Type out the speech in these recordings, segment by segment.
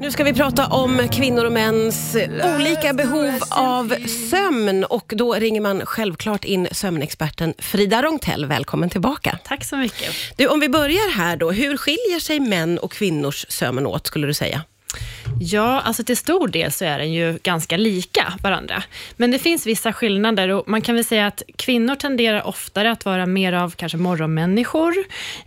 Nu ska vi prata om kvinnor och mäns olika behov av sömn och då ringer man självklart in sömnexperten Frida Rongtell. Välkommen tillbaka. Tack så mycket. Du, om vi börjar här då, hur skiljer sig män och kvinnors sömn åt skulle du säga? Ja, alltså till stor del så är den ju ganska lika varandra. Men det finns vissa skillnader och man kan väl säga att kvinnor tenderar oftare att vara mer av kanske morgonmänniskor,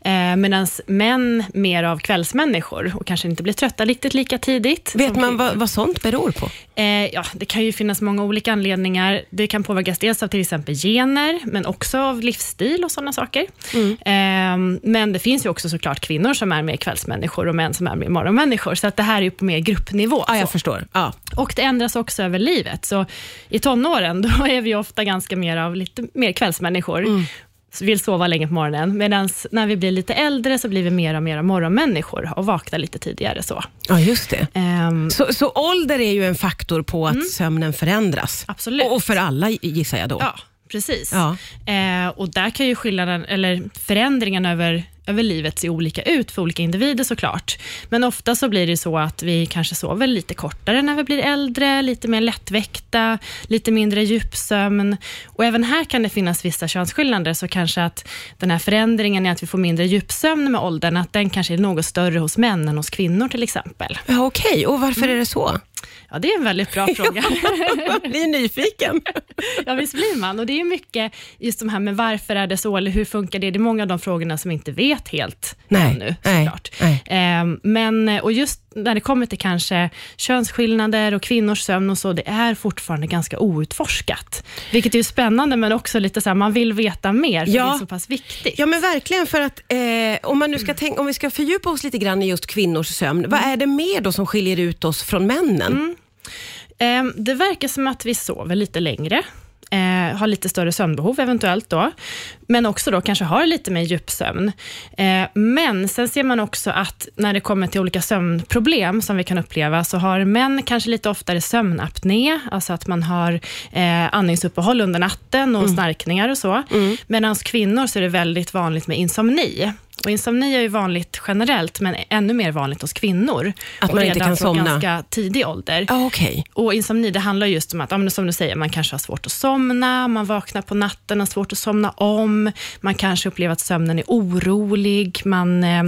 eh, medan män mer av kvällsmänniskor och kanske inte blir trötta riktigt lika tidigt. Vet man vad, vad sånt beror på? Eh, ja, det kan ju finnas många olika anledningar. Det kan påverkas dels av till exempel gener, men också av livsstil och sådana saker. Mm. Eh, men det finns ju också såklart kvinnor som är mer kvällsmänniskor och män som är mer morgonmänniskor, så att det här är ju på mer gruppnivå. Ja, jag förstår. Ja. Och det ändras också över livet. Så I tonåren då är vi ofta ganska mer av lite mer kvällsmänniskor. Mm vill sova länge på morgonen, medan när vi blir lite äldre så blir vi mer och mer morgonmänniskor och vaknar lite tidigare. Så, ja, just det. Um, så, så ålder är ju en faktor på att mm. sömnen förändras? Absolut. Och, och för alla gissar jag då? Ja, precis. Ja. Eh, och där kan ju skillnaden, eller förändringen över över livet se olika ut för olika individer såklart. Men ofta så blir det så att vi kanske sover lite kortare när vi blir äldre, lite mer lättväckta, lite mindre djupsömn. Och även här kan det finnas vissa könsskillnader, så kanske att den här förändringen i att vi får mindre djupsömn med åldern, att den kanske är något större hos män än hos kvinnor till exempel. Ja, Okej, okay. och varför är det så? Ja, det är en väldigt bra fråga. Man blir nyfiken. ja, visst blir man. Och det är mycket just de här med varför är det så, eller hur funkar det? Det är många av de frågorna som inte vet helt nej, ännu, såklart. Nej, nej. Eh, men, och just när det kommer till kanske könsskillnader och kvinnors sömn och så, det är fortfarande ganska outforskat. Vilket är spännande, men också lite så här, man vill veta mer, för ja. det är så pass viktigt. Ja, men verkligen, för att eh, om, man nu ska tänka, om vi ska fördjupa oss lite grann i just kvinnors sömn, mm. vad är det mer då som skiljer ut oss från männen? Mm. Eh, det verkar som att vi sover lite längre eh, har lite större sömnbehov eventuellt då, men också då kanske har lite mer djupsömn. Eh, men sen ser man också att när det kommer till olika sömnproblem som vi kan uppleva, så har män kanske lite oftare sömnapné, alltså att man har eh, andningsuppehåll under natten och mm. snarkningar och så. Mm. Medan kvinnor så är det väldigt vanligt med insomni. Och insomni är ju vanligt generellt, men ännu mer vanligt hos kvinnor. Att man inte kan somna? ganska tidig ålder. Ah, okay. Och insomni, det handlar just om att, som du säger, man kanske har svårt att somna, man vaknar på natten, har svårt att somna om, man kanske upplever att sömnen är orolig, man eh,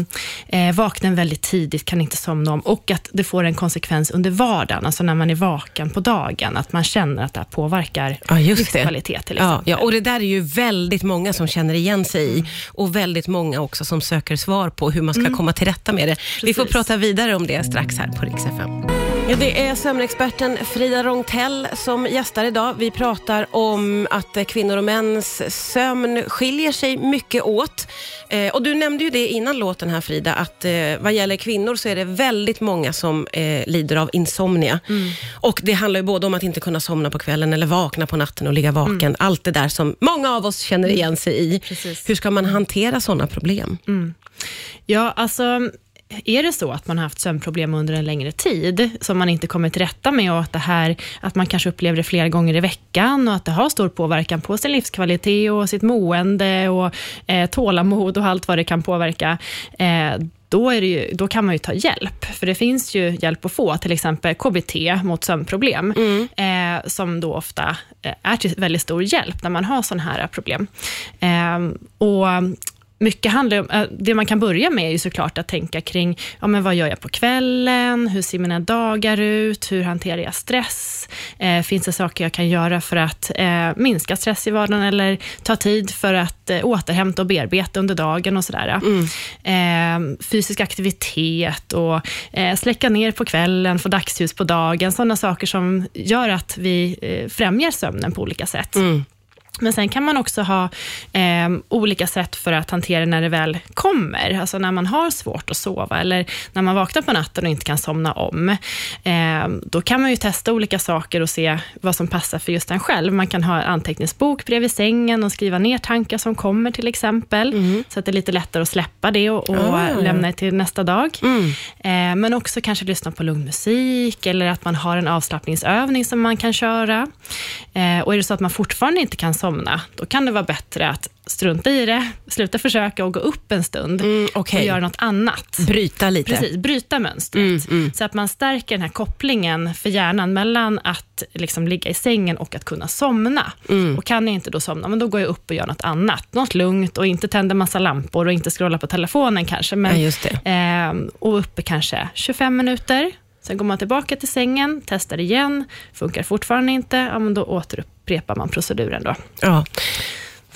eh, vaknar väldigt tidigt, kan inte somna om, och att det får en konsekvens under vardagen, alltså när man är vaken på dagen, att man känner att det här påverkar ja, livskvalitet till exempel. Ja, ja, och det där är ju väldigt många som känner igen sig i, mm. och väldigt många också som söker svar på hur man ska mm. komma till rätta med det. Precis. Vi får prata vidare om det strax här på Rix FM. Ja, det är sömnexperten Frida Rongtell som gästar idag. Vi pratar om att kvinnor och mäns sömn skiljer sig mycket åt. Eh, och Du nämnde ju det innan låten här Frida, att eh, vad gäller kvinnor så är det väldigt många som eh, lider av insomnia. Mm. Och Det handlar ju både om att inte kunna somna på kvällen eller vakna på natten och ligga vaken. Mm. Allt det där som många av oss känner igen sig i. Precis. Hur ska man hantera sådana problem? Mm. Ja, alltså är det så att man har haft sömnproblem under en längre tid, som man inte kommer till rätta med och att, det här, att man kanske upplever det flera gånger i veckan och att det har stor påverkan på sin livskvalitet och sitt mående och eh, tålamod och allt vad det kan påverka, eh, då, ju, då, kan man ju ta hjälp. För det finns ju hjälp att få, till exempel KBT mot sömnproblem, mm. eh, som då ofta eh, är till väldigt stor hjälp när man har sådana här problem. Eh, och mycket handlar om, eh, det man kan börja med är ju såklart att tänka kring, ja, men vad gör jag på kvällen? Hur ser mina dagar ut? Hur hanterar jag stress? Eh, finns det saker jag kan göra för att eh, minska stress i vardagen eller ta tid för att eh, återhämta och bearbeta under dagen och sådär. Mm. Eh, fysisk aktivitet och eh, släcka ner på kvällen, få dagsljus på dagen, sådana saker som gör att vi främjar sömnen på olika sätt. Mm. Men sen kan man också ha eh, olika sätt för att hantera när det väl kommer. Alltså när man har svårt att sova eller när man vaknar på natten och inte kan somna om. Eh, då kan man ju testa olika saker och se vad som passar för just en själv. Man kan ha anteckningsbok bredvid sängen och skriva ner tankar som kommer till exempel. Mm. Så att det är lite lättare att släppa det och, och oh. lämna det till nästa dag. Mm. Eh, men också kanske lyssna på lugn musik eller att man har en avslappningsövning som man kan köra. Eh, och är det så att man fortfarande inte kan somna somna, då kan det vara bättre att strunta i det, sluta försöka och gå upp en stund Mm, okej. och göra något annat. Bryta lite. Precis, bryta mönstret. Mm, mm. Så att man stärker den här kopplingen för hjärnan mellan att liksom ligga i sängen och att kunna somna. Mm. Och kan jag inte då somna, men då går jag upp och gör något annat. Något lugnt och inte tänder massa lampor och inte scrolla på telefonen kanske. Men, Ja. Ehm, och uppe kanske 25 minuter. Sen går man tillbaka till sängen, testar igen. Funkar fortfarande inte, ja, men då återupprepar man proceduren. Då. Ja.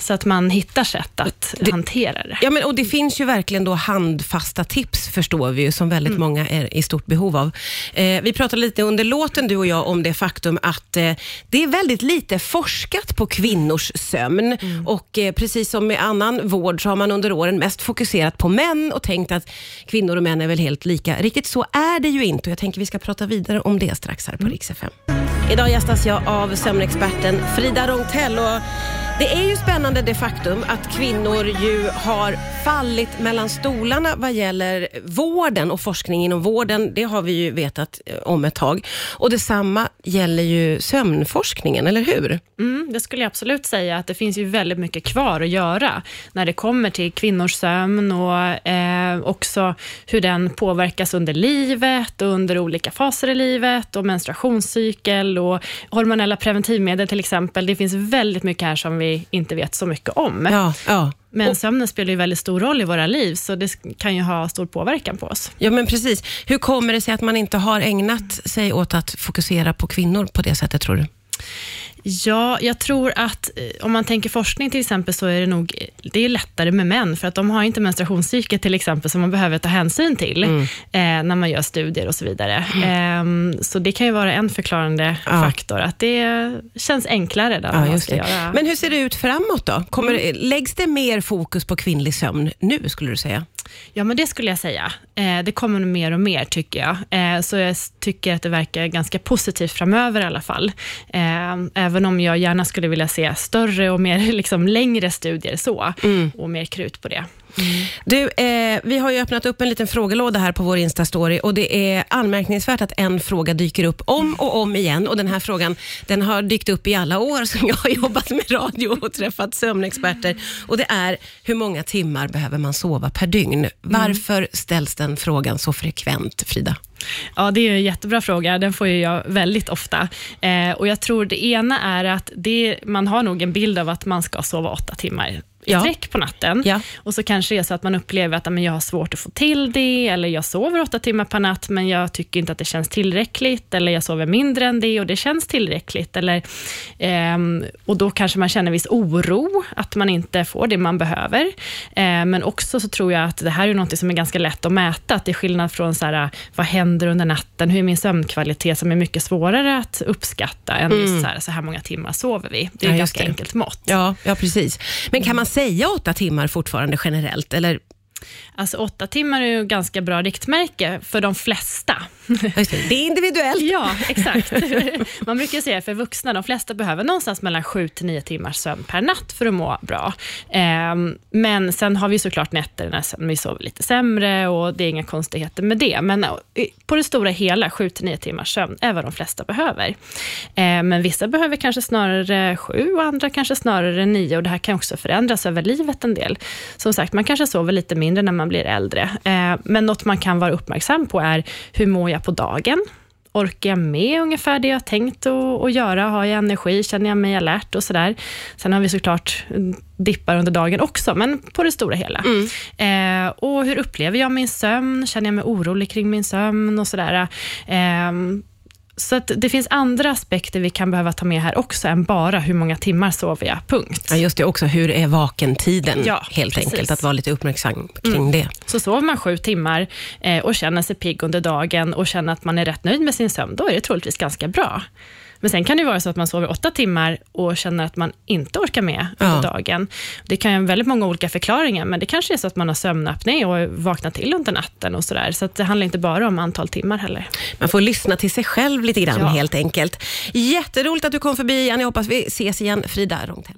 Så att man hittar sätt att hantera det. Ja, men, och det finns ju verkligen då handfasta tips, förstår vi ju, som väldigt många är i stort behov av. Eh, vi pratade lite under låten, du och jag, om det faktum att eh, det är väldigt lite forskat på kvinnors sömn. Och eh, precis som med annan vård så har man under åren mest fokuserat på män och tänkt att kvinnor och män är väl helt lika. Riktigt så är det ju inte och jag tänker vi ska prata vidare om det strax här på Rix FM. Idag gästas jag av sömnexperten Frida Rongtell. Och det är ju spännande det faktum att kvinnor ju har fallit mellan stolarna vad gäller vården och forskning inom vården. Det har vi ju vetat eh, om ett tag. Och detsamma gäller ju sömnforskningen, eller hur? Mm, det skulle jag absolut säga, att det finns ju väldigt mycket kvar att göra när det kommer till kvinnors sömn och eh, också hur den påverkas under livet och under olika faser i livet och menstruationscykel och hormonella preventivmedel till exempel. Det finns väldigt mycket här som vi inte vet så mycket om. Ja, ja. Men sömnen spelar ju väldigt stor roll i våra liv, så det kan ju ha stor påverkan på oss. Ja, men precis. Hur kommer det sig att man inte har ägnat sig åt att fokusera på kvinnor på det sättet, tror du? Ja, jag tror att eh, om man tänker forskning till exempel, så är det nog det är lättare med män, för att de har inte menstruationscykel till exempel, som man behöver ta hänsyn till Mm. eh, när man gör studier och så vidare. Ehm, så det kan ju vara en förklarande Ja. faktor, att det känns enklare där man ska göra... Men hur ser det ut framåt då? Kommer, Läggs det mer fokus på kvinnlig sömn nu, skulle du säga? Ja, men det skulle jag säga. Eh, det kommer mer och mer, tycker jag. Eh, så jag tycker att det verkar ganska positivt framöver i alla fall. Eh, även om jag gärna skulle vilja se större och mer liksom, längre studier så, och mer krut på det. Du, eh, vi har ju öppnat upp en liten frågelåda här på vår Insta-story och det är anmärkningsvärt att en fråga dyker upp om och om igen och den här frågan den har dykt upp i alla år som jag har jobbat med radio och träffat sömnexperter och det är hur många timmar behöver man sova per dygn? Varför ställs den frågan så frekvent, Frida? Ja, det är en jättebra fråga. Den får ju jag väldigt ofta. Eh, och Jag tror det ena är att det, man har nog en bild av att man ska sova åtta timmar i Ja. sträck på natten. Ja. Och så kanske det är så att man upplever att men jag har svårt att få till det, eller jag sover åtta timmar per natt, men jag tycker inte att det känns tillräckligt, eller jag sover mindre än det och det känns tillräckligt. Eller, ehm, och Då kanske man känner viss oro, att man inte får det man behöver. Eh, men också så tror jag att det här är något som är ganska lätt att mäta, att det är skillnad från så här, vad händer under natten, hur är min sömnkvalitet, som är mycket svårare att uppskatta än just så, här, så här många timmar sover vi. Det är Ja, ett ganska det. enkelt mått. Ja, ja precis. Men kan man säga åtta timmar fortfarande generellt? Eller, Alltså åtta timmar är ju ganska bra riktmärke för de flesta. det, är individuellt. Ja, exakt. Man brukar säga för vuxna, de flesta behöver någonstans mellan 7 till 9 timmars sömn per natt för att må bra. Ehm, men sen har vi såklart nätter när vi sover lite sämre och det är inga konstigheter med det. Men eh, på det stora hela, 7 till 9 timmars sömn är vad de flesta behöver. Ehm, men vissa behöver kanske snarare 7 och andra kanske snarare 9 och det här kan också förändras över livet en del. Som sagt, man kanske sover lite mindre när man blir äldre. Ehm, men något man kan vara uppmärksam på är, hur mår jag på dagen? Orkar jag med ungefär det jag tänkt att, göra? Har jag energi? Känner jag mig alert och sådär? Sen har vi såklart mm, dippar under dagen också, men på det stora hela. Eh, och hur upplever jag min sömn? Känner jag mig orolig kring min sömn och sådär? Eh, så det finns andra aspekter vi kan behöva ta med här också, än bara hur många timmar sover jag, punkt. Ja, just det. Också hur är vakentiden? Ja, helt precis. enkelt. Att vara lite uppmärksam kring det. Så sover man sju timmar eh, och känner sig pigg under dagen och känner att man är rätt nöjd med sin sömn, då är det troligtvis ganska bra. Men sen kan det vara så att man sover åtta timmar och känner att man inte orkar med under Ja. dagen. Det kan ju ha väldigt många olika förklaringar, men det kanske är så att man har sömnapné och vaknar till under natten och sådär. Så att det handlar inte bara om antal timmar heller. Man får lyssna till sig själv lite grann Ja. helt enkelt. Jätteroligt att du kom förbi igen. Jag hoppas vi ses igen. Frida Rongtell.